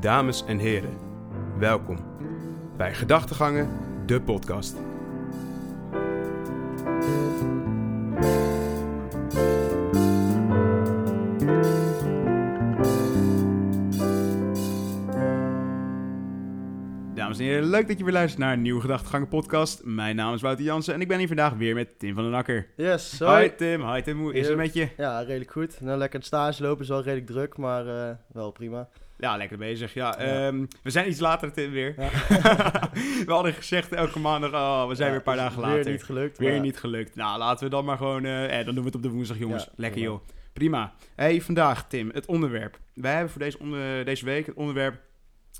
Dames en heren, welkom bij Gedachtegangen, de podcast. Dames en heren, leuk dat je weer luistert naar een nieuwe Gedachtegangen podcast. Mijn naam is Wouter Jansen en ik ben hier vandaag weer met Tim van den Akker. Yes, Hi hoi. Tim, hi Tim, hoe is het met je? Ja, redelijk goed. Nou, lekker het stage lopen is wel redelijk druk, maar eh, wel prima. Ja, lekker bezig. Ja, Ja. ehm, we zijn iets later Tim weer. Ja. we hadden gezegd elke maandag, oh, we zijn Ja, weer een paar dagen Weer later. niet gelukt. Weer maar- niet gelukt. Nou, laten we dan maar gewoon... eh, eh, dan doen we het op de woensdag, jongens. Lekker, joh. Prima. Hey, vandaag, Tim, het onderwerp. Wij hebben voor deze, onder, deze week het onderwerp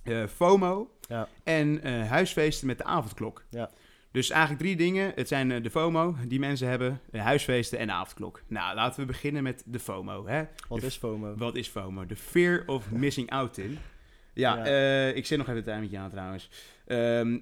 eh, FOMO Ja. en eh, huisfeesten met de avondklok. Ja. Dus eigenlijk drie dingen. Het zijn eh, de FOMO die mensen hebben, de huisfeesten en de avondklok. Nou, laten we beginnen met de FOMO. Hè? Wat De- is FOMO? Wat is FOMO? De fear of missing out. Ja, Ja. eh, ik zit nog even het timertje aan trouwens. Ehm,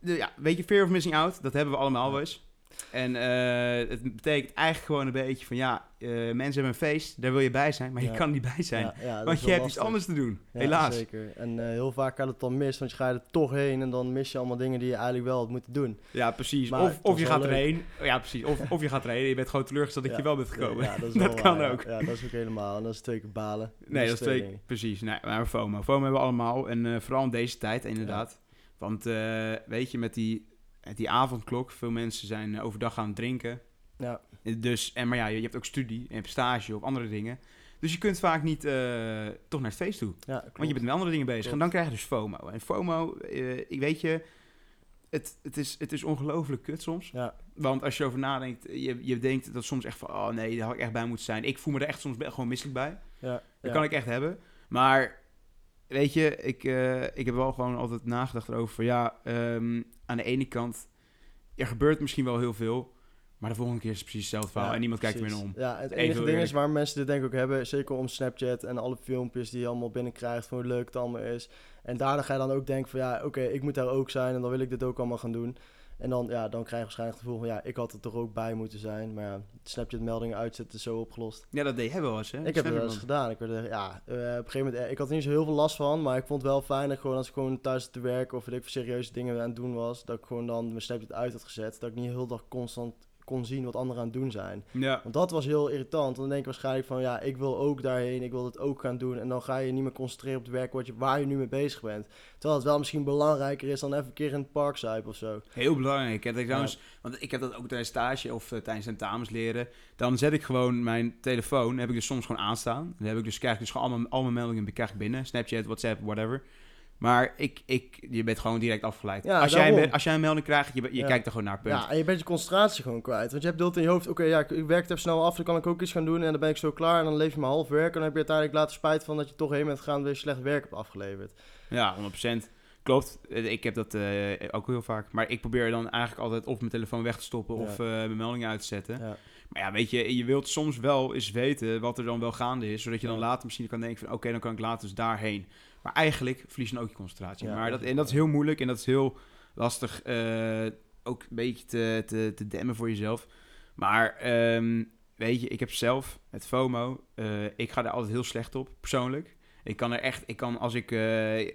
de, ja, weet je, fear of missing out, dat hebben we allemaal wel eens. En eh, het betekent eigenlijk gewoon een beetje van, ja, eh, mensen hebben een feest, daar wil je bij zijn, maar je kan niet bij zijn. Ja, ja, dat want je hebt iets anders te doen, Ja, helaas. zeker. En eh, heel vaak gaat het dan mis, want je gaat er toch heen en dan mis je allemaal dingen die je eigenlijk wel had moeten doen. Ja, precies. Maar of of je gaat erheen. Ja, precies. Of, of je gaat erheen en je bent gewoon teleurgesteld dat je wel bent gekomen. Ja, dat is Dat kan waar, ook. Ja, dat is ook helemaal. En dat is twee keer balen. Nee, dat is twee, dingen. precies. Nee, maar FOMO. FOMO hebben we allemaal. En vooral in deze tijd, inderdaad. Want weet je, met die, die avondklok, veel mensen zijn eh, overdag aan het drinken. Ja, Dus, en, maar ja, je, je hebt ook studie, je hebt stage of andere dingen. Dus je kunt vaak niet eh, toch naar het feest toe. ja. Want je bent met andere dingen bezig. Klopt. En dan krijg je dus FOMO. En FOMO, eh, ik weet je, het, het is, het is ongelooflijk kut soms. Ja, Want als je over nadenkt, je, je denkt dat soms echt van, oh nee, daar had ik echt bij moeten zijn. Ik voel me er echt soms gewoon misselijk bij. ja, Dat ja. kan ik echt hebben. Maar weet je, ik, eh, ik heb wel gewoon altijd nagedacht erover. van, Ja, ehm, aan de ene kant, er gebeurt misschien wel heel veel. Maar de volgende keer is het precies hetzelfde verhaal. Ja, en niemand kijkt er meer om. Ja, het enige ding eerlijk. is waar mensen dit denk ik ook hebben, zeker om Snapchat en alle filmpjes die je allemaal binnenkrijgt van hoe leuk het allemaal is. En daarna ga je dan ook denken van ja, oké, ik moet daar ook zijn en dan wil ik dit ook allemaal gaan doen. En dan, ja, dan krijg je waarschijnlijk het gevoel van ja, ik had er toch ook bij moeten zijn. Maar ja, Snapchat meldingen uitzetten is zo opgelost. Ja, dat deed hij wel eens, hè? Ik heb het je wel eens gedaan. Ik werd er, ja, eh, op een gegeven moment, eh, ik had er niet zo heel veel last van, maar ik vond het wel fijn dat gewoon als ik gewoon thuis te werken of weet ik voor serieuze dingen aan het doen was, dat ik gewoon dan mijn Snapchat uit had gezet. Dat ik niet heel dag constant kon zien wat anderen aan het doen zijn. Ja. Want dat was heel irritant. Want dan denk je waarschijnlijk van ja, ik wil ook daarheen, ik wil het ook gaan doen. En dan ga je niet meer concentreren op het werk wat je, waar je nu mee bezig bent. Terwijl het wel misschien belangrijker is dan even een keer in het park zuipen of zo. Heel belangrijk. Hè? Dat ik trouwens, Want ik heb dat ook tijdens stage of eh, tijdens tentamens leren. Dan zet ik gewoon mijn telefoon, heb ik dus soms gewoon aanstaan. Dan heb ik dus, krijg ik dus gewoon al mijn, al mijn meldingen ik binnen. Snapchat, WhatsApp, whatever. Maar ik, ik, je bent gewoon direct afgeleid. Ja, als, jij, daarom. als jij een melding krijgt, je, je Ja. kijkt er gewoon naar, punt. Ja, en je bent je concentratie gewoon kwijt. Want je hebt deelt in je hoofd, oké, ja, ik, werk het even snel af, dan kan ik ook iets gaan doen. En dan ben ik zo klaar en dan leef je maar half werk. En dan heb je uiteindelijk later spijt van dat je toch heen bent gegaan en weer slecht werk hebt afgeleverd. Ja, 100%. Klopt. Eh, Ik heb dat eh, ook heel vaak. Maar ik probeer dan eigenlijk altijd of mijn telefoon weg te stoppen of eh, mijn meldingen uit te zetten. Ja, Maar ja, weet je, je wilt soms wel eens weten wat er dan wel gaande is. Zodat je dan later misschien kan denken van... Oké, dan kan ik later dus daarheen. Maar eigenlijk dan ook je concentratie. Ja, maar dat, en dat is heel moeilijk en dat is heel lastig eh, ook een beetje te, te, te demmen voor jezelf. Maar ehm, weet je, ik heb zelf het FOMO. eh, ik ga daar altijd heel slecht op, persoonlijk. Ik kan er echt, ik kan als ik,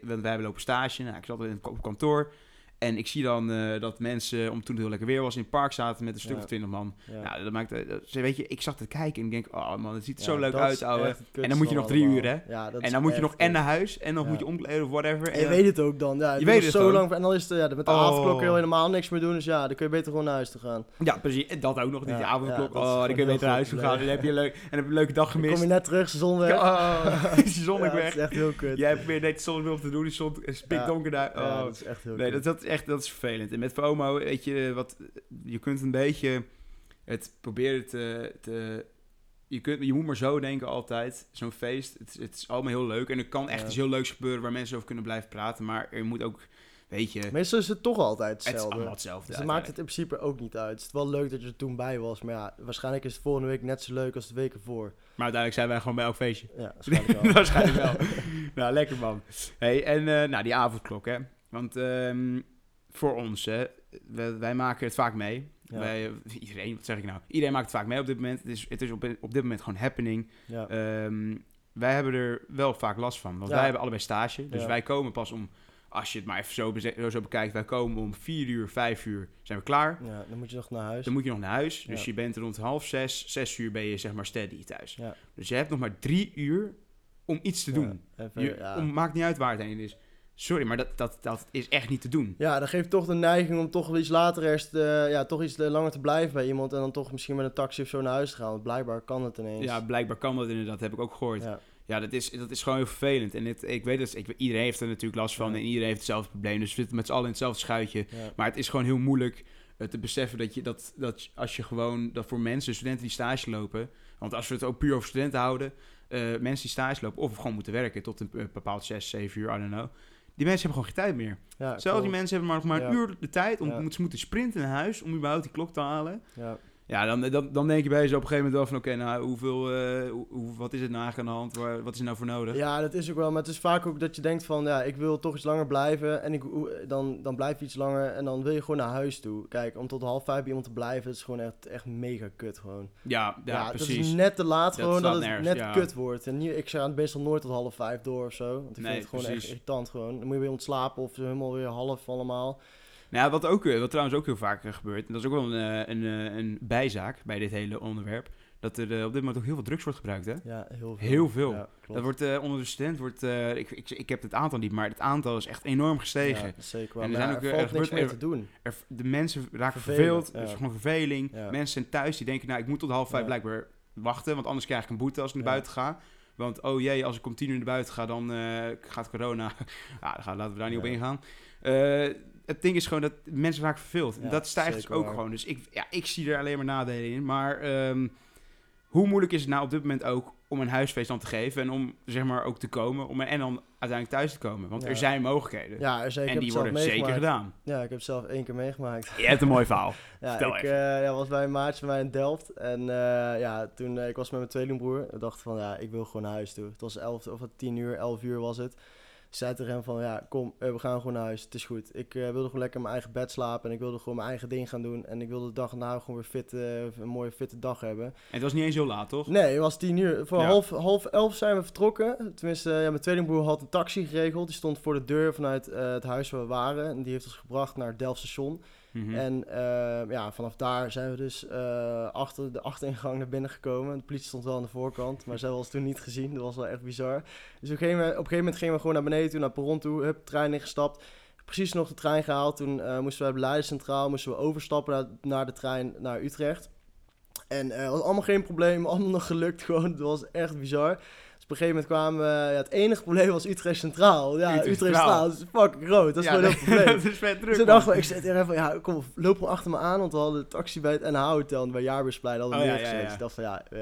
want wij hebben lopen stage, nou, ik zat in, op kantoor. En ik zie dan eh, dat mensen, om toen het heel lekker weer was, in het park zaten met een stuk Ja. of twintig man. ja. Ja, dat maakt, eh, dat- weet je, ik zat te kijken en ik denk, oh man, het ziet er Ja, zo leuk uit, ouwe. het En dan moet je nog drie allemaal. uur, hè? Ja, dat En dan moet je nog en naar huis en dan moet je omkleden of whatever. En En je weet het ook dan. Ja, Je weet het zo lang. En dan is het, ja, met de Oh. avondklok kun je helemaal niks meer doen. Dus ja, dan kun je beter gewoon naar huis te gaan. Ja, precies. En dat ook nog, die avondklok. oh, dan kun je beter naar huis gaan. Dan heb je, een leuk, en heb je een leuke dag Dan kom gemist. je net terug, de zon weg. Oh, is zon Ja, dat weg. is echt heel kut. Jij probeert net de zonnebril op te doen, die zon is pikdonker daar. Ja, Oh. dat is echt heel kut. dat echt dat is vervelend. En met FOMO, weet je, wat, je kunt een beetje het proberen te, te je, kunt, je moet maar zo denken altijd. Zo'n feest, het, het is allemaal heel leuk. En er kan echt Ja. iets heel leuks gebeuren waar mensen over kunnen blijven praten. Maar er moet ook, weet je, Meestal is het toch altijd het is hetzelfde. allemaal hetzelfde. Dus dan maakt het in principe ook niet uit. Het is wel leuk dat je er toen bij was. Maar ja, waarschijnlijk is het volgende week net zo leuk als de week ervoor. Maar uiteindelijk zijn wij gewoon bij elk feestje. Ja, waarschijnlijk wel. Waarschijnlijk wel. nou, lekker man. Hey, en eh, nou, die avondklok, hè. Want ehm, voor ons, hè, wij, wij maken het vaak mee. Ja. Wij, iedereen, wat zeg ik nou? Iedereen maakt het vaak mee op dit moment. Het is, het is op, op dit moment gewoon happening. Ja. Ehm, wij hebben er wel vaak last van. Want Ja. wij hebben allebei stage. Dus wij komen pas om, als je het maar even zo, zo, bekijkt, wij komen om vier uur, vijf uur zijn we klaar. Ja, dan moet je nog naar huis. Dan moet je nog naar huis. Dus je bent rond half zes, zes uur ben je zeg maar steady thuis. Dus je hebt nog maar drie uur om iets te doen. Even- Je, om, maakt niet uit waar het heen is. Sorry, maar dat, dat, dat is echt niet te doen. Ja, dat geeft toch de neiging om toch wel iets later eerst, eh, ja, toch iets langer te blijven bij iemand en dan toch misschien met een taxi of zo naar huis te gaan. Want blijkbaar kan het ineens. Ja, blijkbaar kan dat inderdaad, heb ik ook gehoord. Ja, ja. dat, is, dat is gewoon heel vervelend. En het, ik weet dat ik, iedereen heeft er natuurlijk last van Ja. en iedereen heeft hetzelfde probleem. Dus we zitten met z'n allen in hetzelfde schuitje. ja. Maar het is gewoon heel moeilijk eh, te beseffen dat, je, dat, dat als je gewoon, dat voor mensen, studenten die stage lopen, want als we het ook puur over studenten houden, eh, mensen die stage lopen of gewoon moeten werken tot een bepaald 6, 7 uur, I don't know. Die mensen hebben gewoon geen tijd meer. Ja, Zelfs die mensen hebben maar nog maar een uur de tijd om ze moeten sprinten naar huis om überhaupt die klok te halen. Ja. Ja, dan, dan, dan denk je bij jezelf op een gegeven moment wel van... oké, nou, hoeveel, eh, hoe, wat is het nou eigenlijk aan de hand? Waar, wat is er nou voor nodig? Ja, dat is ook wel. Maar het is vaak ook dat je denkt van, ja, ik wil toch iets langer blijven. En ik, dan, dan blijf je iets langer en dan wil je gewoon naar huis toe. Kijk, om tot half vijf bij iemand te blijven, dat is gewoon echt, echt mega kut gewoon. Ja, ja, dat precies. is net te laat Dat gewoon, dat het nergens, net ja. kut wordt. En niet, ik ga meestal nooit tot half vijf door of zo. Want ik Nee, vind het gewoon precies. echt irritant gewoon. Dan moet je weer ontslapen of helemaal weer half allemaal. Nou, wat, ook, eh, wat trouwens ook heel vaak eh, gebeurt... en dat is ook wel een, eh, een, een bijzaak bij dit hele onderwerp... dat er op dit moment ook heel veel drugs wordt gebruikt, hè? Ja, heel veel. Heel veel. Ja. Dat wordt eh, onder de student... Wordt, ik, ik, ik heb het aantal niet, maar het aantal is echt enorm gestegen. Ja, zeker wel. En er zijn ook, er valt er gebeurt- meer te doen. Er, de mensen raken verveeld. ja. Is gewoon verveling. Mensen zijn thuis die denken, nou, ik moet tot half vijf blijkbaar wachten. Want anders krijg ik een boete als ik naar buiten ga. Want, oh jee, als ik om tien uur naar buiten ga, dan gaat corona. gaan, laten we daar niet op ingaan. Het ding is gewoon dat mensen raken verveeld. Ja, dat stijgt dus zeker ook waar. gewoon. Dus ik, ja, ik zie er alleen maar nadelen in. Maar ehm, hoe moeilijk is het nou op dit moment ook om een huisfeest dan te geven en om zeg maar ook te komen om, en dan uiteindelijk thuis te komen? Want Ja. er zijn mogelijkheden. Ja, er zeker, en die worden zeker gedaan. Ja, ik heb het zelf één keer meegemaakt. Je hebt een mooi verhaal. Ja, Vertel ik even. eh, was bij een maatje van mij in Delft. En eh, ja, toen eh, ik was met mijn tweelingbroer. Ik dacht van, ja, ik wil gewoon naar huis toe. Het was 11 of het 10 uur, 11 uur was het. Zei tegen hem van, ja, kom, eh, we gaan gewoon naar huis. Het is goed. Ik eh, wilde gewoon lekker in mijn eigen bed slapen. En ik wilde gewoon mijn eigen ding gaan doen. En ik wilde de dag erna gewoon weer fit, eh, een mooie fitte dag hebben. En het was niet eens heel laat, toch? Nee, het was tien uur. Voor Ja. half, half elf zijn we vertrokken. Tenminste, ja, mijn tweelingbroer had een taxi geregeld. Die stond voor de deur vanuit het huis waar we waren. En die heeft ons gebracht naar het Delft station. Mhm. En eh, ja, vanaf daar zijn we dus eh, achter de achteringang naar binnen gekomen. De politie stond wel aan de voorkant, maar hebben ons toen niet gezien. Dat was wel echt bizar. Dus op een gegeven moment, gingen we gewoon naar beneden toe, naar het perron toe. Hup, trein ingestapt. Precies nog de trein gehaald. Toen eh, moesten we bij Leidencentraal, moesten we overstappen naar, de trein naar Utrecht. En eh was allemaal geen probleem, allemaal nog gelukt gewoon. Het was echt bizar. Op een gegeven moment kwamen we... Ja, het enige probleem was Utrecht Centraal. Ja, Utrecht Utrecht, Centraal. Is fucking groot. Dat is Ja, gewoon heel probleem. dat is vet druk. Dus we, ik zit er even van, ja, kom, loop gewoon achter me aan. Want we hadden de taxi bij het NH-hotel en bij Jaarbeursplein hadden we Oh, neergezet. Dus ik dacht van, ja, eh,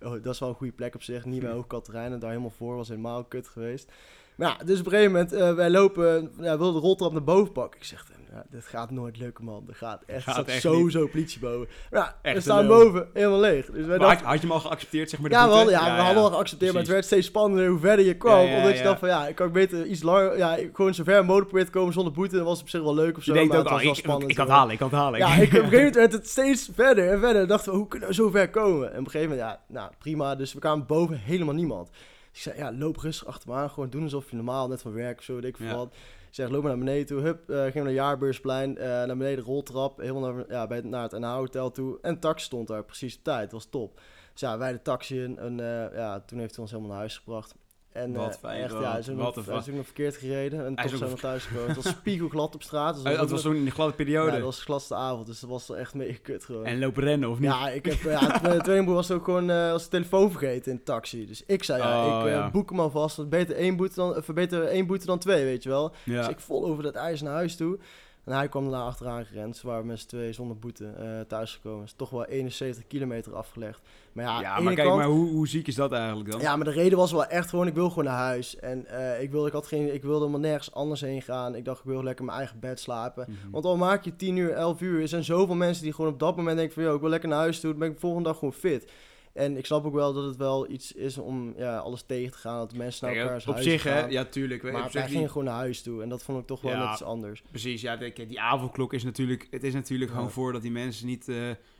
oh, dat is wel een goede plek op zich. Niet bij Hoog Katerijnen, daar helemaal voor, was helemaal kut geweest. Ja, dus op een gegeven moment, eh, wij lopen, ja, wilden de roltrap naar boven pakken. Ik zeg, ja, dit gaat nooit lukken, man. Er gaat echt, Gaat echt sowieso politie boven. Ja, Echt we staan boven, helemaal leeg. Dus wij dachten, had, had je hem al geaccepteerd, zeg maar, de ja, we boete? hadden, ja, we hadden al geaccepteerd, maar het werd steeds spannender hoe verder je kwam. Omdat je dacht van, ja, ik kan beter iets langer, ja, gewoon zo ver mogelijk proberen te komen zonder boete. Dan was op zich wel leuk of Je zo, denkt maar ook, het was wel ik, spannend. ik kan het halen, ik kan het halen. Ja, ik, op een gegeven moment werd het steeds verder en verder. Dachten we, hoe kunnen we zo ver komen? En op een gegeven moment, ja, nou, prima. Dus we kwamen boven, helemaal niemand. Dus ik zei, ja, loop rustig achter me aan. Gewoon doen alsof je normaal, net van werk of zo, weet ik veel Ja. wat. Ik zeg, loop maar naar beneden toe. Hup, eh gingen we naar Jaarbeursplein. eh, naar beneden, roltrap. Helemaal naar, ja, bij, naar het NH-hotel toe. En de taxi stond daar, precies op tijd. Het was top. Dus ja, wij de taxi in. En eh, ja, toen heeft hij ons helemaal naar huis gebracht. En, Wat eh, fijn, echt, ja, hij is ook wat nog, een hij is ook nog verkeerd gereden. En Hij toch zijn we thuis gekomen. Het was spiegelglad op straat. Dus dat was toen in de gladde periode. ja, dat was de gladste avond, dus dat was echt mega kut gewoon. En lopen rennen, of niet? ja, ik heb, ja, mijn tweelingbroer was ook gewoon eh was de telefoon vergeten in de taxi. Dus ik zei, ja, Oh, ik eh, boek hem alvast. Beter één, boete dan, beter één boete dan twee, weet je wel. Ja. Dus ik vol over dat ijs naar huis toe. En hij kwam daarna achteraan gerend. Dus waren met z'n twee zonder boete eh thuisgekomen. Is toch wel 71 kilometer afgelegd. Maar ja, maar kijk, kant- maar hoe, hoe ziek is dat eigenlijk dan? ja, maar de reden was wel echt gewoon, ik wil gewoon naar huis. En eh, ik, wilde, ik, had geen, ik wilde helemaal nergens anders heen gaan. Ik dacht, ik wil lekker mijn eigen bed slapen. Mhm. Want al maak je 10 uur, 11 uur, er zijn zoveel mensen die gewoon op dat moment denken van... ...joh, ik wil lekker naar huis toe, dan ben ik de volgende dag gewoon fit. En ik snap ook wel dat het wel iets is om ja, alles tegen te gaan. Dat mensen naar Kijk, elkaars op huis zich, hè? Ja, tuurlijk. maar op wij gingen gewoon naar huis toe. En dat vond ik toch wel Ja. net iets anders. Precies, ja, die avondklok is natuurlijk... Het is natuurlijk Ja. gewoon voor dat die mensen niet... eh,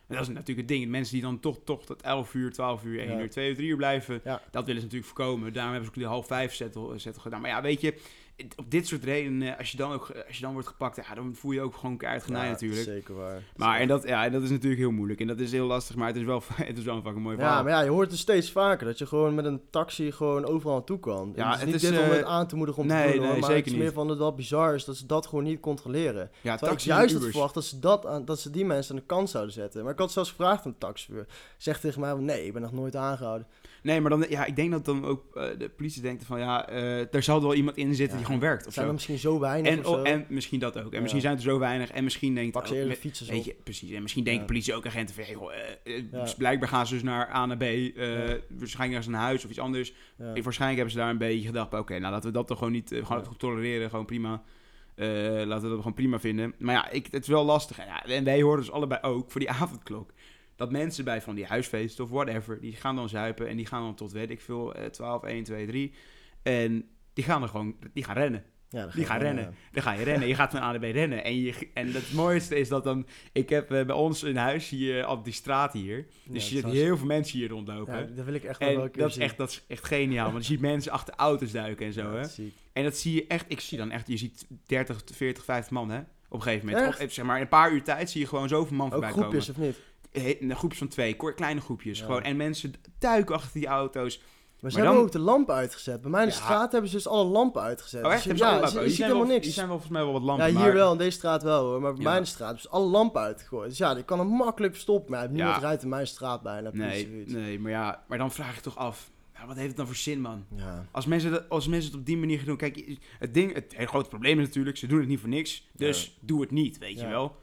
dat is natuurlijk het ding. De mensen die dan toch, toch tot 11 uur, 12 uur, 1 Ja. uur, 2 uur, 3 uur blijven, Ja. dat willen ze natuurlijk voorkomen. Daarom hebben ze ook die half 5 settle, settle gedaan. Maar ja, weet je, op dit soort redenen, als je dan, ook, als je dan wordt gepakt, ja, dan voel je ook gewoon keihard genaaid Ja, natuurlijk. Zeker waar. Maar en dat, ja, en dat is natuurlijk heel moeilijk. En dat is heel lastig, maar het is wel, het is wel een fucking mooi verhaal. Ja, maar ja, je hoort het steeds vaker dat je gewoon met een taxi gewoon overal naartoe kan. Ja, het is het niet is, dit om eh, het aan te moedigen om nee, te doen, hoor, nee, maar zeker het is meer niet. van dat dat bizar is dat ze dat gewoon niet controleren. ja, Terwijl ik juist had verwacht dat ze, dat aan, dat ze die mensen aan de kant zouden zetten. Maar ik had zelfs gevraagd aan de taxichauffeur. Zegt tegen mij, nee, ik ben nog nooit aangehouden. Nee, maar dan, ja, ik denk dat dan ook eh, de politie denkt van, ja, eh daar zal wel iemand in zitten Ja. die gewoon werkt of Zijn er zo. misschien zo weinig En, of zo? oh, en misschien dat ook. En Ja. misschien zijn er zo weinig. En misschien denkt Pak ze fietsers Weet je, precies. En misschien denken politie ook agenten van, hey, joh, eh, Ja. dus blijkbaar gaan ze dus naar A naar B. Waarschijnlijk naar zijn huis of iets anders. Ik, waarschijnlijk hebben ze daar een beetje gedacht, oké, nou laten we dat toch gewoon niet, gewoon goed tolereren, gewoon prima. Laten we dat gewoon prima vinden. Maar ja, ik, het is wel lastig. En, ja, en wij horen dus allebei ook voor die avondklok. Dat mensen bij van die huisfeesten of whatever, die gaan dan zuipen en die gaan dan tot, weet ik veel, eh 12, 1, 2, 3. En die gaan er gewoon, die gaan rennen. Ja, dan ga Die gaan rennen. ja. Dan ga je rennen. Je gaat van A naar B rennen. En, je, en het mooiste is dat dan... Ik heb eh, bij ons in huis hier op die straat hier. Dus je ziet heel veel mensen hier rondlopen. Ja, dat wil ik echt wel een keer dat is, zien. echt, dat is echt geniaal. Want je ziet mensen achter auto's duiken en zo. Hè? dat. En dat zie je echt... Ik zie dan echt... Je ziet 30, 40, 50 man hè? Op een gegeven moment. Op, zeg maar, in een paar uur tijd zie je gewoon zoveel man Ook voorbij groepjes komen. of niet? Een groepje van twee. kort- Kleine groepjes. Ja. Gewoon. En mensen duiken achter die auto's. Maar ze Maar hebben dan- ook de lampen uitgezet. Bij mij in de Ja. straat hebben ze dus alle lampen uitgezet. Oh Dus echt? ze ja, je, ziet helemaal niks. Die zijn wel volgens mij wel wat lampen. Ja, hier maar- wel, in deze straat wel hoor. Maar bij Ja. mijn straat hebben ze alle lampen uitgegooid. Dus ja, die kan hem makkelijk verstoppen. Maar niemand rijdt in mijn straat bijna. Nee, nee, maar ja, maar dan vraag ik toch af. Ja, wat heeft het dan voor zin, man? Ja. Als mensen, dat, als mensen het op die manier gaan doen... Kijk, het, ding, het hele grote probleem is natuurlijk... ze doen het niet voor niks. Dus doe het niet, weet je wel.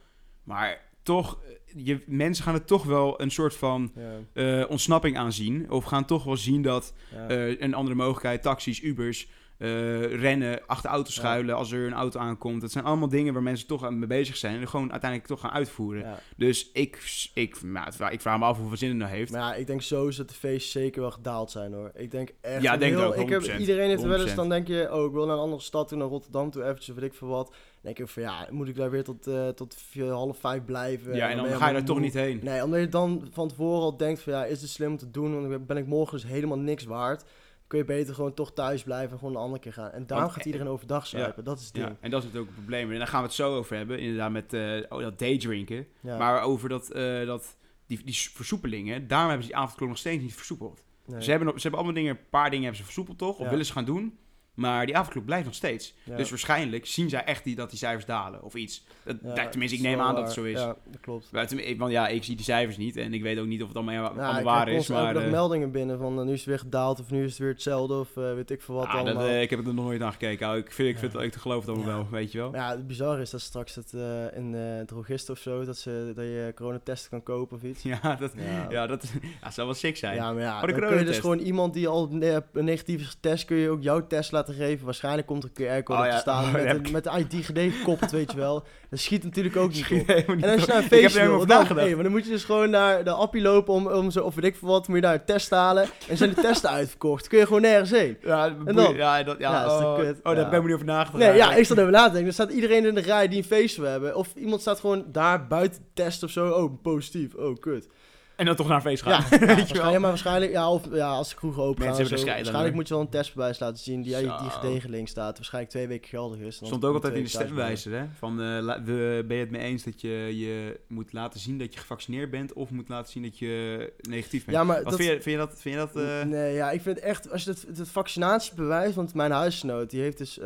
Maar toch... Je, mensen gaan er toch wel een soort van eh, ontsnapping aan zien. Of gaan toch wel zien dat eh, een andere mogelijkheid... taxis, Ubers... eh, rennen, achter auto's Ja. schuilen als er een auto aankomt. Dat zijn allemaal dingen waar mensen toch aan mee bezig zijn... en gewoon uiteindelijk toch gaan uitvoeren. ja. Dus ik, ik, nou, ik vraag me af hoeveel zin het nou heeft. Maar ja, ik denk sowieso dat de feesten zeker wel gedaald zijn hoor. Ik denk echt. Ja, denk heel, ook, ik heb, 100%. Iedereen heeft wel eens, 100%. dan denk je, oh, ik wil naar een andere stad toe, naar Rotterdam toe, eventjes, weet ik veel wat. Dan denk je van ja, moet ik daar weer tot, eh, tot vier, half vijf blijven? ja, en dan ga je daar toch niet heen. Nee, omdat je dan van tevoren al denkt van ja, is het slim om te doen? Want dan ben ik morgen dus helemaal niks waard. Kun je beter gewoon toch thuis blijven en gewoon een andere keer gaan. En daarom Want- gaat iedereen overdag zuipen. Dat is het ding. Ja, en dat is natuurlijk ook een probleem. En daar gaan we het zo over hebben, inderdaad, met eh, oh, dat daydrinken. Ja. Maar over dat, eh, dat, die, die versoepelingen, daarom hebben ze die avondklok nog steeds niet versoepeld. Nee. Ze, hebben, ze hebben allemaal dingen, een paar dingen hebben ze versoepeld toch, of willen ze gaan doen. Maar die avondklok blijft nog steeds. Ja. Dus waarschijnlijk zien zij echt die, dat die cijfers dalen, of iets. Dat, Ja, dat- tenminste, ik neem aan dat het zo is. Ja, dat klopt. Maar ik- Want ja, ik zie die cijfers niet en ik weet ook niet of het allemaal, Nou, allemaal ik waar is. Maar dag eh, meldingen binnen van eh, nu is het weer gedaald of nu is het weer hetzelfde of eh, weet ik veel wat ah, dat, allemaal. eh, ik heb er nog nooit naar gekeken. Oh, Ik vind, ik vind het ook te geloven allemaal wel, weet je wel. Maar ja, het bizarre is dat straks het in drogist of zo, dat, ze, dat je coronatesten kan kopen of iets. Ja, dat, Ja. dat ja, zou wel sick zijn. Ja, maar ja, de dan kun je dus gewoon iemand die al een negatief is getest, kun je ook jouw test laten geven. Waarschijnlijk komt er een QR-code Oh ja, te staan oh, met, een, met de ID gekoppeld, weet je wel. Dat schiet natuurlijk ook niet op. niet En als je naar een feestje wil, dan, hey, maar dan moet je dus gewoon naar de appie lopen om, om zo, of weet ik veel wat, moet je daar een test halen. En zijn de testen uitverkocht. Kun je gewoon nergens heen. Ja, En dan? Ja, dat, ja, Ja, dat is oh, kut? oh, daar ben ik niet over nagedacht. Nee, ja, ik sta erover na te denken. Er staat iedereen in de rij die een feest wil hebben. Of iemand staat gewoon daar buiten test of zo. Oh, positief. Oh, kut. En dan toch naar een feest Ja, gaan. ja, Weet je waarschijnlijk, wel. maar waarschijnlijk, ja, of ja, als de kroegen open gaan. zo, aan, waarschijnlijk moet je wel een testbewijs laten zien die, die, gedegeling staat. Waarschijnlijk twee weken geldig is. Dan stond ook altijd in de stemwijzer, hè? Van, eh, la- we, ben je het mee eens dat je, je moet laten zien dat je gevaccineerd bent... of moet laten zien dat je negatief bent? Ja, maar Wat dat, vind, je, vind je dat... Vind je dat eh, Nee, ja, ik vind echt, als je het, het vaccinatiebewijs, want mijn huisgenoot, die heeft dus, eh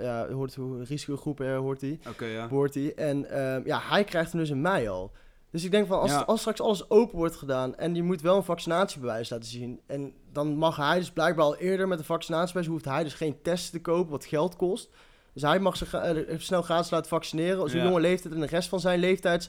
ja, hoort hoe risicogroep hè, hoort hij, Oké, ja. hoort hij. En ehm, ja, hij krijgt hem dus in mei al. Dus ik denk van, als, Ja. als straks alles open wordt gedaan en je moet wel een vaccinatiebewijs laten zien. En dan mag hij dus blijkbaar al eerder met een vaccinatiebewijs, hoeft hij dus geen testen te kopen, wat geld kost. Dus hij mag zich eh, snel gratis laten vaccineren. Als een Ja. jonge leeftijd en de rest van zijn leeftijds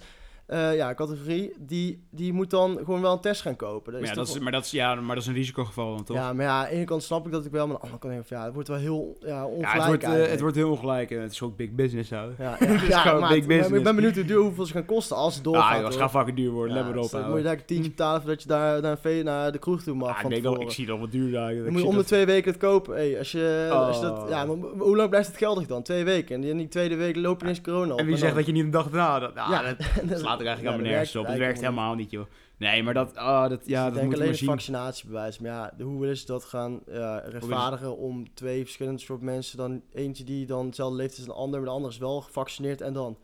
eh, ja, categorie, die, die moet dan gewoon wel een test gaan kopen. Maar ja, toch dat is, maar, dat is, ja, maar dat is een risicogeval dan, toch? ja, maar ja, aan de ene kant snap ik dat ik wel, maar aan de andere kant denk ik van ja, het wordt wel heel ja, ongelijk Ja, het, wordt, eh, het wordt heel ongelijk en het is ook big business, zo. Ja, Het is ja, gewoon maar, big maar ik business. ben benieuwd hoe duur, hoeveel ze gaan kosten als het doorgaat. Ja, het hoor. gaat fucking duur worden, Ja, let maar op. dan moet je daar een tientje betalen voordat je daar naar, een fe- naar de kroeg toe mag Ja, ik, van dat, tevoren. ik zie dat wat duur daar. Dan moet je om de twee weken het kopen. Hey, als je, als je dat, Oh. ja, maar hoe lang blijft het geldig dan? Twee weken. En in die tweede week loop je ineens corona op. En wie zegt dat je niet een dag daarna... Dat, nou, Ja, dat dat- slaat eigenlijk Ja, helemaal nergens werkt op. Het werkt eigenlijk helemaal niet, joh. Nee, maar dat, oh, dat, ja, dat moet je alleen maar zien. vaccinatiebewijs. Maar ja, hoe willen ze dat gaan eh, rechtvaardigen om twee verschillende soort mensen... dan eentje die dan leeftijd is als een ander... maar de ander is wel gevaccineerd en dan...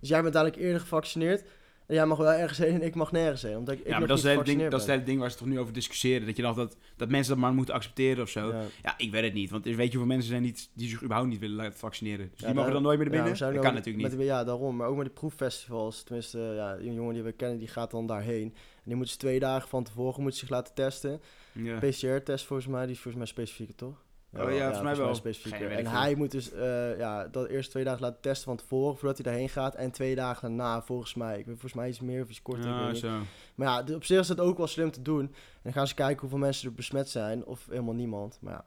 Dus jij bent dadelijk eerder gevaccineerd... jij mag wel ergens heen en ik mag nergens heen. Omdat ik, ik Ja, maar dat is, het hele ding, dat is het hele ding waar ze toch nu over discussiëren. Dat je dacht dat, dat mensen dat maar moeten accepteren of zo. Ja. Ja. ik weet het niet. Want weet je hoeveel mensen zijn niet, die zich überhaupt niet willen laten vaccineren. Dus Ja, die mogen dan nooit meer naar Ja, binnen? zijn dat kan natuurlijk niet. Met, ja, daarom. Maar ook met de proeffestivals. Tenminste, ja, een jongen die we kennen, die gaat dan daarheen. En die moet ze twee dagen van tevoren moet zich laten testen. Ja. PCR-test volgens mij, die is volgens mij specifiek, toch? Oh ja, volgens mij wel. specifiek. En hij moet dus eh, ja, dat eerst twee dagen laten testen van tevoren, voordat hij daarheen gaat. En twee dagen daarna, volgens mij. Ik weet volgens mij iets meer of iets korter. Ja, zo. Maar ja, op zich is het ook wel slim te doen. En dan gaan ze kijken hoeveel mensen er besmet zijn, of helemaal niemand. Maar ja,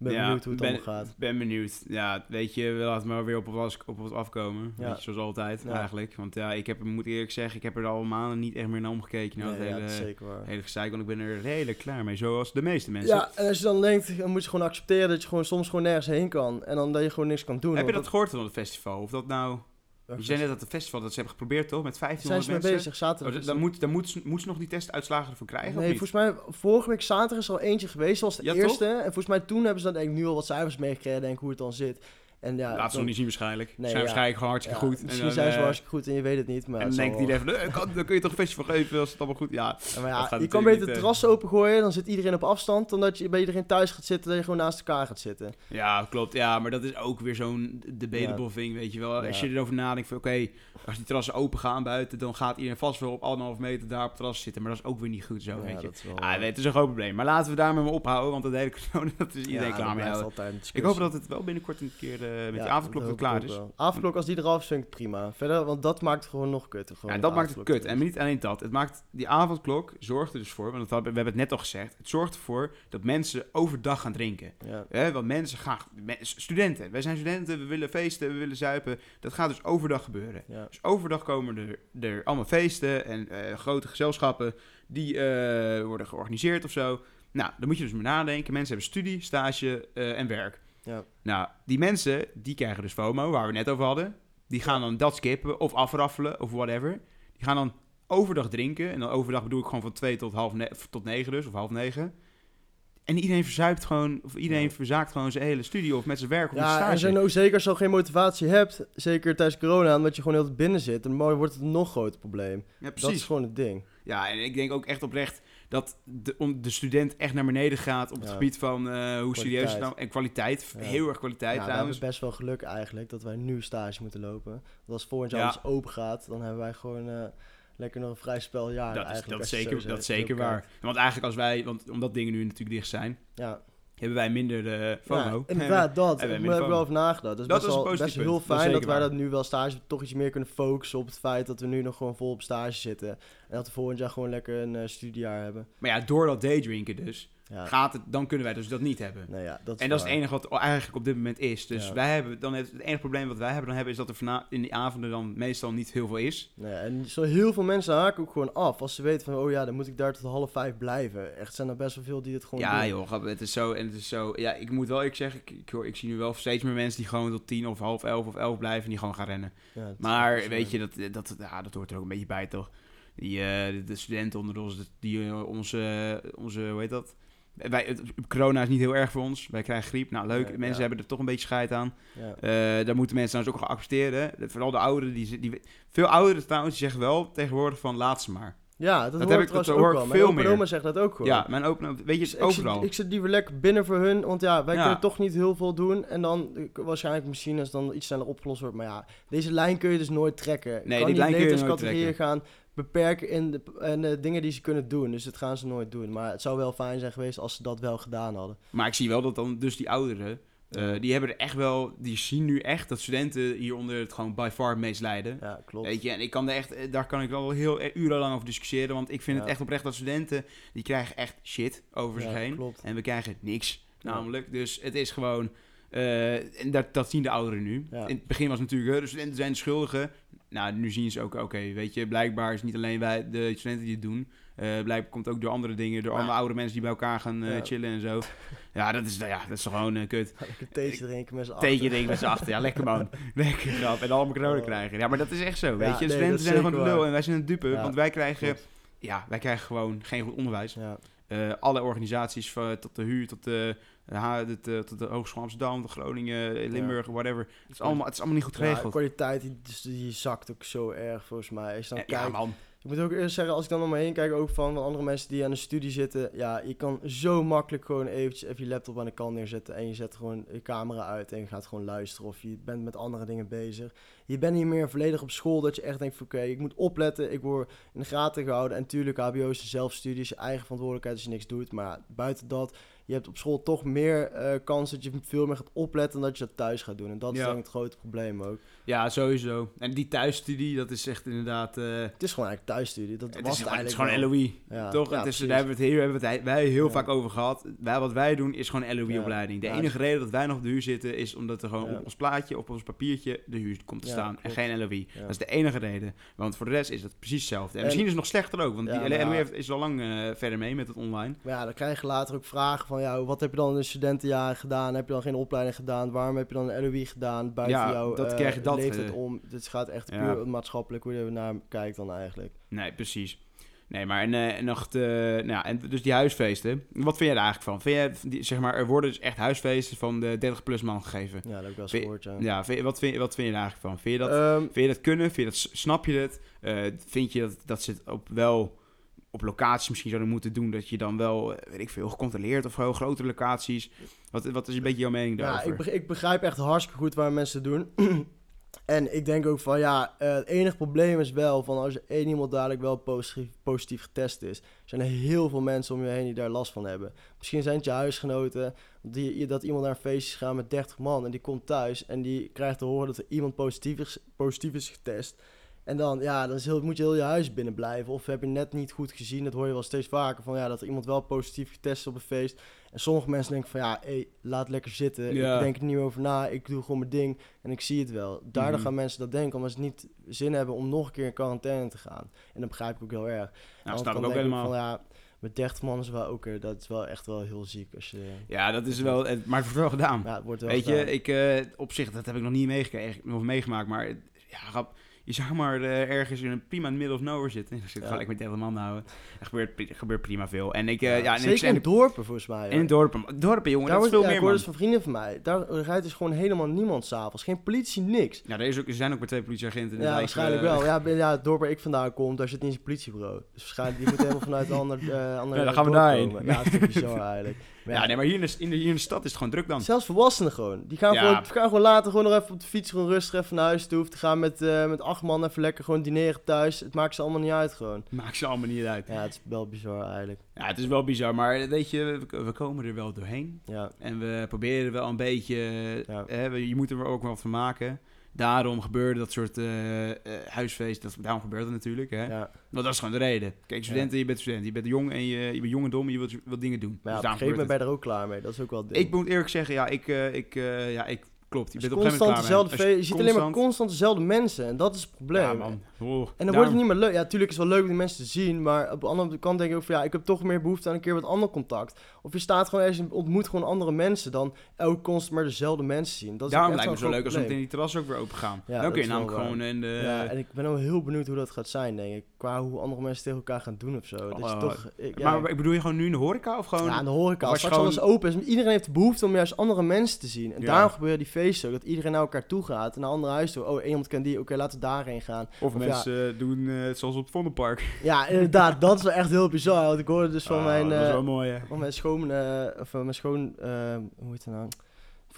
ben Ja, benieuwd hoe het ben, allemaal gaat. ben benieuwd. Ja, weet je, we laten maar weer op wat, op afkomen. Ja. Weet je, zoals altijd Ja. eigenlijk. Want ja, ik heb, moet eerlijk zeggen, ik heb er al maanden niet echt meer naar omgekeken. Nou, Nee, het hele, dat is zeker waar. hele gezeik, want ik ben er redelijk klaar mee. Zoals de meeste mensen. Ja, en als je dan denkt, dan moet je gewoon accepteren dat je gewoon soms gewoon nergens heen kan. En dan dat je gewoon niks kan doen. heb je want dat gehoord van het festival? Of dat nou... Je zei net dat het festival dat ze hebben geprobeerd, toch? Met Zijn 1500 ze mee mensen. bezig? Zaterdag. Oh, dan moet, dan moet, ze- moet ze nog die testuitslagen ervan krijgen, Nee, volgens mij, vorige week zaterdag is er al eentje geweest, zoals de Ja, eerste. En volgens mij toen hebben ze dan denk ik nu al wat cijfers meegekregen, denk ik, hoe het dan zit. En ja, Laat ze nog niet zien waarschijnlijk. Nee, zijn ja. waarschijnlijk gewoon hartstikke ja, goed. Misschien zijn ze eh, wel hartstikke goed en je weet het niet. Maar En dan denkt van, eh, kan, dan kun je toch een festival geven als het allemaal goed... Ja, maar je kan beter het eh. terras opengooien, dan zit iedereen op afstand, dan dat je bij iedereen thuis gaat zitten, dat je gewoon naast elkaar gaat zitten. ja, klopt. Ja, maar dat is ook weer zo'n debatable thing, weet je wel. Als je erover nadenkt van, oké, als die terrassen open gaan buiten... dan gaat iedereen vast wel op anderhalf meter daar op het terras zitten. Maar dat is ook weer niet goed zo, weet je. dat is wel, Ah, het is een groot probleem. Maar laten we daarmee ophouden, want dat hele corona, dat is iedereen klaar mee. Ik hoop dat het wel binnenkort een keer met Ja, die avondklok dat klaar is. Avondklok, als die eraf het prima. Verder, want dat maakt het gewoon nog kutter. Gewoon Ja, dat maakt het kut. En niet alleen dat. Het maakt, die avondklok zorgt er dus voor, want dat we hebben het net al gezegd. Het zorgt ervoor dat mensen overdag gaan drinken. Ja, want mensen gaan, studenten, wij zijn studenten, we willen feesten, we willen zuipen. Dat gaat dus overdag gebeuren. ja. Dus overdag komen er, er allemaal feesten en eh, grote gezelschappen die eh, worden georganiseerd of zo. Nou, dan moet je dus maar nadenken. Mensen hebben studie, stage eh, en werk. Ja. Nou, die mensen, die krijgen dus FOMO, waar we net over hadden. Die gaan dan dat skippen of afraffelen of whatever. Die gaan dan overdag drinken. En dan overdag bedoel ik gewoon van twee tot half ne- tot negen dus, of half negen. En iedereen verzuipt gewoon, of iedereen Ja. verzaakt gewoon zijn hele studie of met zijn werk of Ja, stage. en zijn ook zeker als je al geen motivatie hebt, zeker tijdens corona, omdat je gewoon heel binnen zit, dan wordt het een nog groter probleem. ja, Dat is precies. gewoon het ding. Ja, en ik denk ook echt oprecht dat de, om, de student echt naar beneden gaat op het gebied van eh, hoe serieus het nou... En kwaliteit, heel erg kwaliteit Ja, we hebben best wel geluk eigenlijk dat wij nu stage moeten lopen. Want als volgend jaar Ja. alles open gaat, dan hebben wij gewoon eh, lekker nog een vrij speljaar Dat is, eigenlijk. dat zeker, dat zeker waar. Want eigenlijk als wij, want omdat dingen nu natuurlijk dicht zijn, Ja, hebben wij minder eh FOMO. Ja, inderdaad, dat. hebben Daar wij heb minder ik wel FOMO. over nagedacht. Dat is Dat best is een wel best heel. Dat fijn dat, wij dat nu wel stage toch iets meer kunnen focussen op het feit dat we nu nog gewoon vol op stage zitten. En dat we volgend jaar gewoon lekker een eh, studiejaar hebben. Maar ja, door dat daydrinken dus, Ja, gaat het, dan kunnen wij dus dat niet hebben. nee, ja dat is En dat is het enige wat eigenlijk op dit moment is. Dus Ja. wij hebben dan het, het enige probleem wat wij hebben dan hebben is dat er vana- in die avonden dan meestal niet heel veel is. Nee, en zo heel veel mensen haken ook gewoon af. Als ze weten van, oh ja, dan moet ik daar tot half vijf blijven. Echt zijn er best wel veel die het gewoon Ja doen. joh, het is zo en het is zo. Ja, ik moet wel ik zeggen, ik, ik, hoor, ik zie nu wel steeds meer mensen die gewoon tot tien of half elf of elf blijven en die gewoon gaan rennen. Maar weet je, dat, dat, ja, dat hoort er ook een beetje bij toch? Die, eh, de, de studenten onder ons, die eh, onze, onze, hoe heet dat? Wij, het- corona is niet heel erg voor ons. Wij krijgen griep. Nou, leuk. Mensen ja. hebben er toch een beetje scheid aan. Ja. Eh, daar moeten mensen trouwens ook gaan accepteren. Vooral de ouderen. Die, die, veel ouderen trouwens, die zeggen wel tegenwoordig van laat ze maar. Ja, dat, Dat hoor heb ik dat hoor ik wel. Mijn veel meer. oma zegt dat ook gewoon. Ja, mijn open, weet je, Dus ik, zit, ik zit liever lekker binnen voor hun, want ja, wij Ja. kunnen toch niet heel veel doen. En dan waarschijnlijk misschien als dan iets sneller opgelost wordt. Maar ja, deze lijn kun je dus nooit trekken. Nee, die lijn kun je nooit leeftijdscategorieën gaan beperken in de, en de dingen die ze kunnen doen. Dus dat gaan ze nooit doen. Maar het zou wel fijn zijn geweest als ze dat wel gedaan hadden. Maar ik zie wel dat dan dus die ouderen, eh, die hebben er echt wel, die zien nu echt dat studenten hieronder het gewoon by far het meest lijden. Ja, klopt. Weet je, en ik kan er echt, eh, daar kan ik wel heel eh, urenlang over discussiëren, want ik vind Ja. het echt oprecht dat studenten, die krijgen echt shit over zich heen. klopt. En we krijgen niks, Ja. namelijk. Dus het is gewoon, Eh, en dat, dat zien de ouderen nu. Ja. In het begin was het natuurlijk, de studenten zijn de schuldigen. Nou, nu zien ze ook, oké, weet je, blijkbaar is het niet alleen wij, de studenten die het doen. Eh blijkbaar komt het ook door andere dingen, door Ja. andere oude mensen die bij elkaar gaan eh, chillen en zo. Ja, dat is, ja, dat is gewoon kut. Theetje drinken met z'n achter. ding met z'n achter. Ja, lekker man. Lekker grap. En allemaal corona Oh. krijgen. Ja, maar dat is echt zo, weet je. nee, studenten zijn gewoon de lul waar. en wij zijn het dupe. Want wij krijgen, ja, wij krijgen gewoon geen goed onderwijs. Ja. Alle organisaties, van, tot de HU, tot de, H- de, de- tot de Hogeschool Amsterdam, de Groningen, Limburg, whatever. Het is, allemaal, het is allemaal niet goed Ja, de geregeld. kwaliteit die, dus die zakt ook zo erg volgens mij. Als je dan kijkt, man. Ik moet ook eerst zeggen, als ik dan om me heen kijk, ook van, van andere mensen die aan de studie zitten. Ja, je kan zo makkelijk gewoon eventjes even je laptop aan de kant neerzetten. En je zet gewoon je camera uit en je gaat gewoon luisteren. Of je bent met andere dingen bezig. Je bent niet meer volledig op school dat je echt denkt van oké, ik moet opletten. Ik word in de gaten gehouden. En natuurlijk, HBO is een zelfstudie, is je eigen verantwoordelijkheid als je niks doet. Maar buiten dat, je hebt op school toch meer eh, kans dat je veel meer gaat opletten dan dat je dat thuis gaat doen. En dat is denk ik het grote probleem ook. Ja, sowieso. En die thuisstudie, dat is echt inderdaad... eh, Het is gewoon eigenlijk thuisstudie. Dat het, was is, het gewoon- het is eigenlijk gewoon. LOE. Ja, Toch? ja, het is, daar hebben we het hier hebben we het wij heel vaak over gehad. Wij, wat wij doen is gewoon LOE-opleiding. De enige reden dat wij nog op de huur zitten is omdat er gewoon op ons plaatje, op ons papiertje, de huur komt te staan. En geen LOE. Dat is de enige reden. Want voor de rest is het precies hetzelfde. En, En- misschien is het nog slechter ook, want die LOE heeft- is al lang eh, verder mee met het online. Maar ja, dan krijg je later ook vragen van, ja, wat heb je dan in de studentenjaren gedaan? Heb je dan geen opleiding gedaan? Waarom heb je dan een LOE gedaan buiten Ja, jouw dat eh, krijg je dat, leeftijd eh, om? Dit gaat echt ja. puur maatschappelijk hoe je naar kijkt dan eigenlijk. Nee, precies. Nee, maar en, eh, en nog de, nou ja, en dus die huisfeesten. Wat vind jij er eigenlijk van? Vind jij, zeg maar, er worden dus echt huisfeesten van de 30-plus man gegeven. Ja, dat heb ik wel eens gehoord, ja. Ja, vind, wat, vind, je- wat vind je er eigenlijk van? Vind je dat, Ehm, vind je dat kunnen? Vind je dat, snap je het? Vind je dat, dat ze het op wel op locaties misschien zouden moeten doen? Dat je dan wel, eh, weet ik veel, gecontroleerd of gewoon grotere locaties? Wat, wat is een beetje jouw mening ja, daarover? ik, beg- ik begrijp echt hartstikke goed waar mensen doen. en ik denk ook van, ja, eh, het enige probleem is wel van als er één iemand dadelijk wel positief, positief getest is, zijn er heel veel mensen om je heen die daar last van hebben. Misschien zijn het je huisgenoten, die, dat iemand naar een feestje gaat met 30 man en die komt thuis en die krijgt te horen dat er iemand positief is, positief is getest. En dan, ja, dan is heel, moet je heel je huis binnen blijven. Of heb je net niet goed gezien, dat hoor je wel steeds vaker, van ja, dat er iemand wel positief getest is op een feest. En sommige mensen denken van ja, hey, laat lekker zitten. Ja. Ik denk er niet over na. Ik doe gewoon mijn ding en ik zie het wel. Daardoor Mhm. gaan mensen dat denken, omdat ze niet zin hebben om nog een keer in quarantaine te gaan. En dat begrijp ik ook heel erg. Aan snap ik ook helemaal. Van, ja, met 30 man is wel ook, dat is wel echt wel heel ziek. Als je, Ja, dat is wel, het- maar het wordt wel gedaan. ja, het wordt wel Weet je, ik, eh, op zich, dat heb ik nog niet meegekregen, of meegemaakt, maar ja, grap, je zou maar eh, ergens in een prima in middle of nowhere zitten. Dan zit ik Ja. gelijk met 30 man houden. Er gebeurt, gebeurt prima veel. En ik, eh, Ja, ja, en Zeker ik, in dorpen volgens mij. in dorpen, dorpen jongen, Daar dat is veel ja, ik meer hoor man. dus van vrienden van mij. Daar rijdt dus gewoon helemaal niemand s'avonds. Geen politie, niks. Ja, er, is ook, er zijn ook maar twee politieagenten in de Ja, waarschijnlijk eh, wel. Ja, ja, het dorp waar ik vandaan kom, daar zit niet eens een politiebureau. Dus waarschijnlijk, die moet helemaal vanuit een ander, uh, ander Ja, dan gaan we daarheen. komen. Ja, dat is bizar eigenlijk. Ja, nee, maar hier in, de, in, de, hier in de stad is het gewoon druk dan. Zelfs volwassenen gewoon. Die gaan, Ja. gewoon, gaan gewoon later gewoon nog even op de fiets gewoon rustig even naar huis toe. Of te gaan met, eh, met acht man even lekker gewoon dineren thuis. Het maakt ze allemaal niet uit gewoon. Maakt ze allemaal niet uit. Ja, het is wel bizar eigenlijk. Ja, het is wel bizar, maar weet je, we, we komen er wel doorheen. Ja, En we proberen wel een beetje, Ja. hè, we- je moet er ook wel van maken. Daarom gebeurde dat soort eh, eh, huisfeest, dat, daarom gebeurt het natuurlijk. Hè? ja. Want dat is gewoon de reden. Kijk, studenten, je bent student, je bent jong en je, je bent jong en dom en je wilt, wilt dingen doen. Maar ja, dus op een gegeven moment ben je er ook klaar mee. Dat is ook wel ding. Ik moet eerlijk zeggen, ja, ik, eh, ik, ja, ik klopt. Je bent op een gegeven constant moment dezelfde klaar mee. fe- je ziet alleen maar constant- constant dezelfde mensen. En dat is het probleem. Ja, man. Oh, En dan wordt het niet meer leuk. Ja, natuurlijk is het wel leuk om die mensen te zien. Maar op de andere kant denk ik ook van ja, ik heb toch meer behoefte aan een keer wat ander contact. Of je staat gewoon ergens en ontmoet gewoon andere mensen dan elke constant maar dezelfde mensen zien. Dat is Daarom lijkt me zo leuk als we meteen die terras ook weer open gaan. Ja, dan dat kun je is wel namelijk gewoon in de... Ja, en ik ben ook heel benieuwd hoe dat gaat zijn, denk ik. Qua hoe andere mensen tegen elkaar gaan doen of zo. Oh, toch, ik, ja, Maar ik bedoel je gewoon nu in de horeca of gewoon... ja, aan de horeca, als straks gewoon- alles open is. Iedereen heeft de behoefte om juist andere mensen te zien. En Ja. daarom gebeuren die feesten ook. Dat iedereen naar elkaar toe gaat en naar andere huis toe. Oh, iemand kent die, oké, laten we daarheen gaan. Of, Of mensen eh, doen eh, zoals op het Vondelpark. Ja, inderdaad, dat is wel echt heel bizar. Want ik hoorde dus van Ah, mijn... dat is eh, wel mooi, hè? van mijn schoon... eh, of van mijn schoon... hoe heet het nou?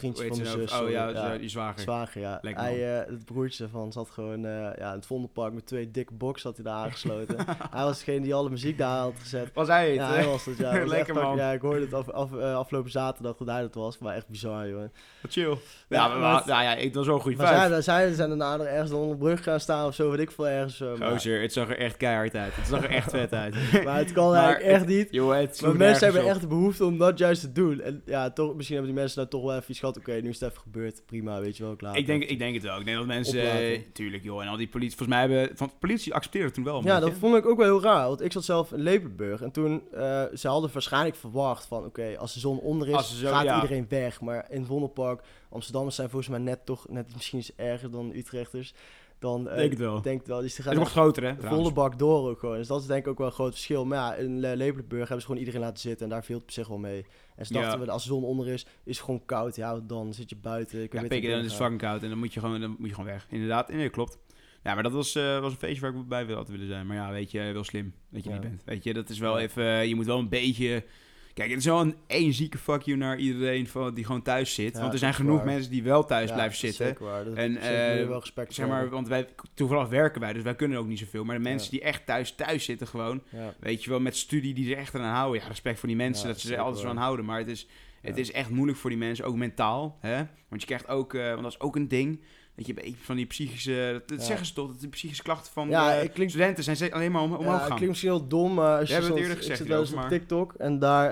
Vriendje van mijn ze zus. nou? Oh sorry. ja, zwager. Zwager, ja. Lekker, hij, eh, het broertje van zat gewoon eh, ja, in het Vondelpark met twee dikke boxen had hij daar aangesloten. hij was degene die alle muziek daar had gezet. Was hij het? Ja, hij was het, ja. Was Lekker, man. Ja, ik hoorde het af, af, eh, afgelopen zaterdag dat hij dat was. Maar echt bizar, joh. Wat chill. Ja, maar, maar nou ja, ik was wel een goede vijf. zij, zij zijn daarna er ergens onder de brug gaan staan of zo, weet ik veel ergens. maar, Gozer, het zag er echt keihard uit. Het zag er echt vet uit. maar het kan Maar eigenlijk echt niet. Jongen, het Maar mensen hebben op. echt de behoefte om dat juist te doen. En ja, toch, misschien hebben die mensen daar toch wel even iets oké, nu is het even gebeurd. Prima, weet je wel, klaar. Ik denk, ik denk het wel. Ik denk dat mensen... Eh, tuurlijk, joh. En al die politie... Volgens mij hebben... Van politie accepteerde het toen wel. een Ja, dat vond ik ook wel heel raar. Want ik zat zelf in Leperburg. En toen, eh ze hadden waarschijnlijk verwacht van... Oké, als de zon onder is, zo- gaat ja. iedereen weg. Maar in het Vondelpark, Amsterdammers zijn volgens mij net toch... Net misschien iets erger dan Utrechters. Dan, eh, Denk het wel. denk wel. Dus die Het gaan is nog groter, hè? trouwens. volle bak door ook gewoon. Dus dat is denk ik ook wel een groot verschil. Maar ja, in Le- Leperburg hebben ze gewoon iedereen laten zitten. En daar viel het op zich wel mee. En ze Ja. dachten, we, als de zon onder is, is het gewoon koud. Ja, dan zit je buiten. Ik Ja, weet pik, niet dan is het fucking koud en dan moet je gewoon, dan moet je gewoon weg. Inderdaad, nee, klopt. Ja, maar dat was, eh, was een feestje waar ik bij wil had willen zijn. Maar ja, weet je, wel slim dat je Ja. niet bent. Weet je, dat is wel Ja. even, je moet wel een beetje... Kijk, het is wel een energieke fuck you naar iedereen van, die gewoon thuis zit. Ja, want er zijn genoeg waar. mensen die wel thuis Ja, blijven zitten. Zeker waar. Dat, En, eh, wel respect Zeg maar, want wij, toevallig werken wij, dus wij kunnen ook niet zoveel. Maar de mensen Ja. die echt thuis thuis zitten gewoon, weet je wel, met studie die er echt aan houden. Ja, respect voor die mensen dat ze er altijd zo aan houden. Maar het is, het is echt moeilijk voor die mensen, ook mentaal. Hè? Want je krijgt ook, eh, want dat is ook een ding. Dat je van die psychische, dat, dat Ja. zeggen ze toch, dat de psychische klachten van Ja, eh, ik klink- studenten zijn alleen maar om, omhoog ja, het gaan. klinkt misschien heel dom, maar als je hebt het eerder ik gezegd zit wel eens hierover, op TikTok en daar...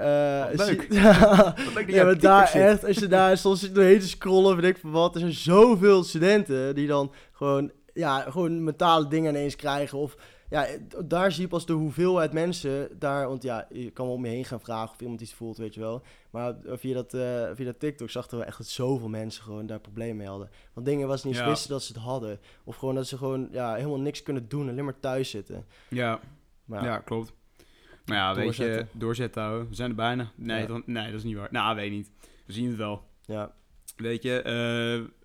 eh, Wat leuk. zie- ja, Wat leuk ja, maar daar zit. echt, als je daar soms zit doorheen te scrollen, weet ik veel wat, er zijn zoveel studenten die dan gewoon, ja, gewoon mentale dingen ineens krijgen. Of ja, daar zie je pas de hoeveelheid mensen daar, want ja, je kan wel om je heen gaan vragen of iemand iets voelt, weet je wel. Maar via dat, eh, via dat TikTok zag er wel echt dat zoveel mensen gewoon daar problemen mee hadden. Want dingen was niet Ja. wisten dat ze het hadden. Of gewoon dat ze gewoon ja, helemaal niks kunnen doen, alleen maar thuis zitten. Ja, Maar ja, klopt. Maar ja, weet je, Doorzetten. houden. We zijn er bijna. Nee, Ja. dan- nee, dat is niet waar. Nou, weet niet. We zien het wel. ja, Weet je, eh,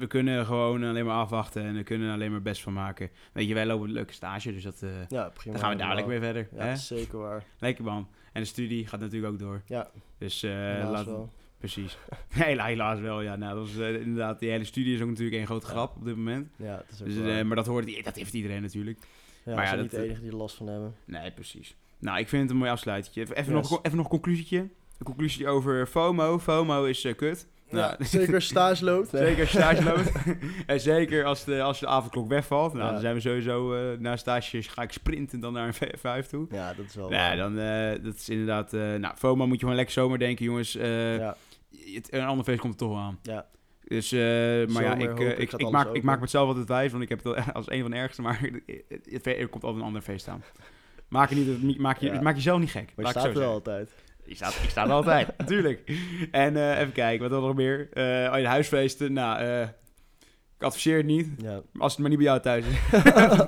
we kunnen gewoon alleen maar afwachten en we kunnen er alleen maar best van maken. Weet je, wij lopen een leuke stage, dus dat, eh ja, prima. dan gaan we dadelijk weer verder. Ja, hè? zeker waar. Lekker man. En de studie gaat natuurlijk ook door. Ja, Dus helaas laat, wel. precies. Hela- helaas wel, ja. Nou, dat is eh, inderdaad, die hele studie is ook natuurlijk één grote grap op dit moment. Ja, dat is ook Dus, waar. maar dat hoort, dat heeft iedereen natuurlijk. ja, maar ja, dat- niet de enige die er last van hebben. Nee, precies. Nou, ik vind het een mooi afsluitje. Even, Yes. nog, even nog een conclusietje. Een conclusie over FOMO. FOMO is kut. Nou, Ja, zeker als stage loopt. Zeker als stage loopt. en zeker als de, als de avondklok wegvalt. Nou, dan zijn we sowieso eh na stage ga ik sprinten dan naar een vijf toe. Ja, dat is wel Ja, waar. dan eh, dat is inderdaad... eh nou, FOMO moet je gewoon lekker zomer denken, jongens. ja, het, een ander feest komt er toch aan. ja. Dus, maar ja, ik, ik, ik, maak, ik maak mezelf altijd wijs, want ik heb het al als een van de ergste. Maar er komt altijd een ander feest aan. Maak, je niet, maak, je, Ja. maak jezelf niet gek. Maar je staat er altijd. Ik sta, ik sta er altijd, natuurlijk. En eh, even kijken, wat dan nog meer? Eh oh, huisfeesten. Nou, eh, ik adviseer het niet. Ja. Als het maar niet bij jou thuis is.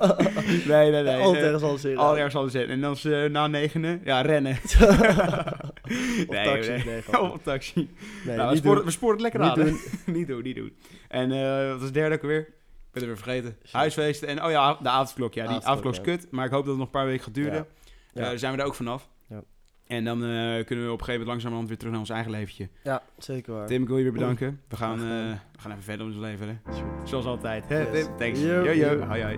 nee, nee, nee. Altijd Eh, ergens anders in. Al ergens anders in. En dan is na negenen, ja, rennen. Of Nee, taxi. nee. Nee, grapje. Op taxi. nee nou, we, niet sporen, we sporen het lekker Niet aan. doen. niet doen, niet doen. En wat was het derde ook alweer? Ik ben het weer vergeten. Shit. Huisfeesten en, oh ja, de avondklok. Ja, die Avondklok, avondklok is kut. Maar ik hoop dat het nog een paar weken gaat duren. Ja. Zijn we er ook vanaf. En dan eh, kunnen we op een gegeven moment langzamerhand weer terug naar ons eigen leventje. Ja, zeker waar. Tim, ik wil je weer bedanken. We gaan, eh, we gaan even verder met ons leven. Hè? Zoals altijd. Hè, Yes. Tim? Thanks. Yo, Yo, yo. yo. Hoi, hoi.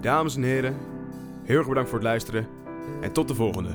Dames en heren, heel erg bedankt voor het luisteren. En tot de volgende.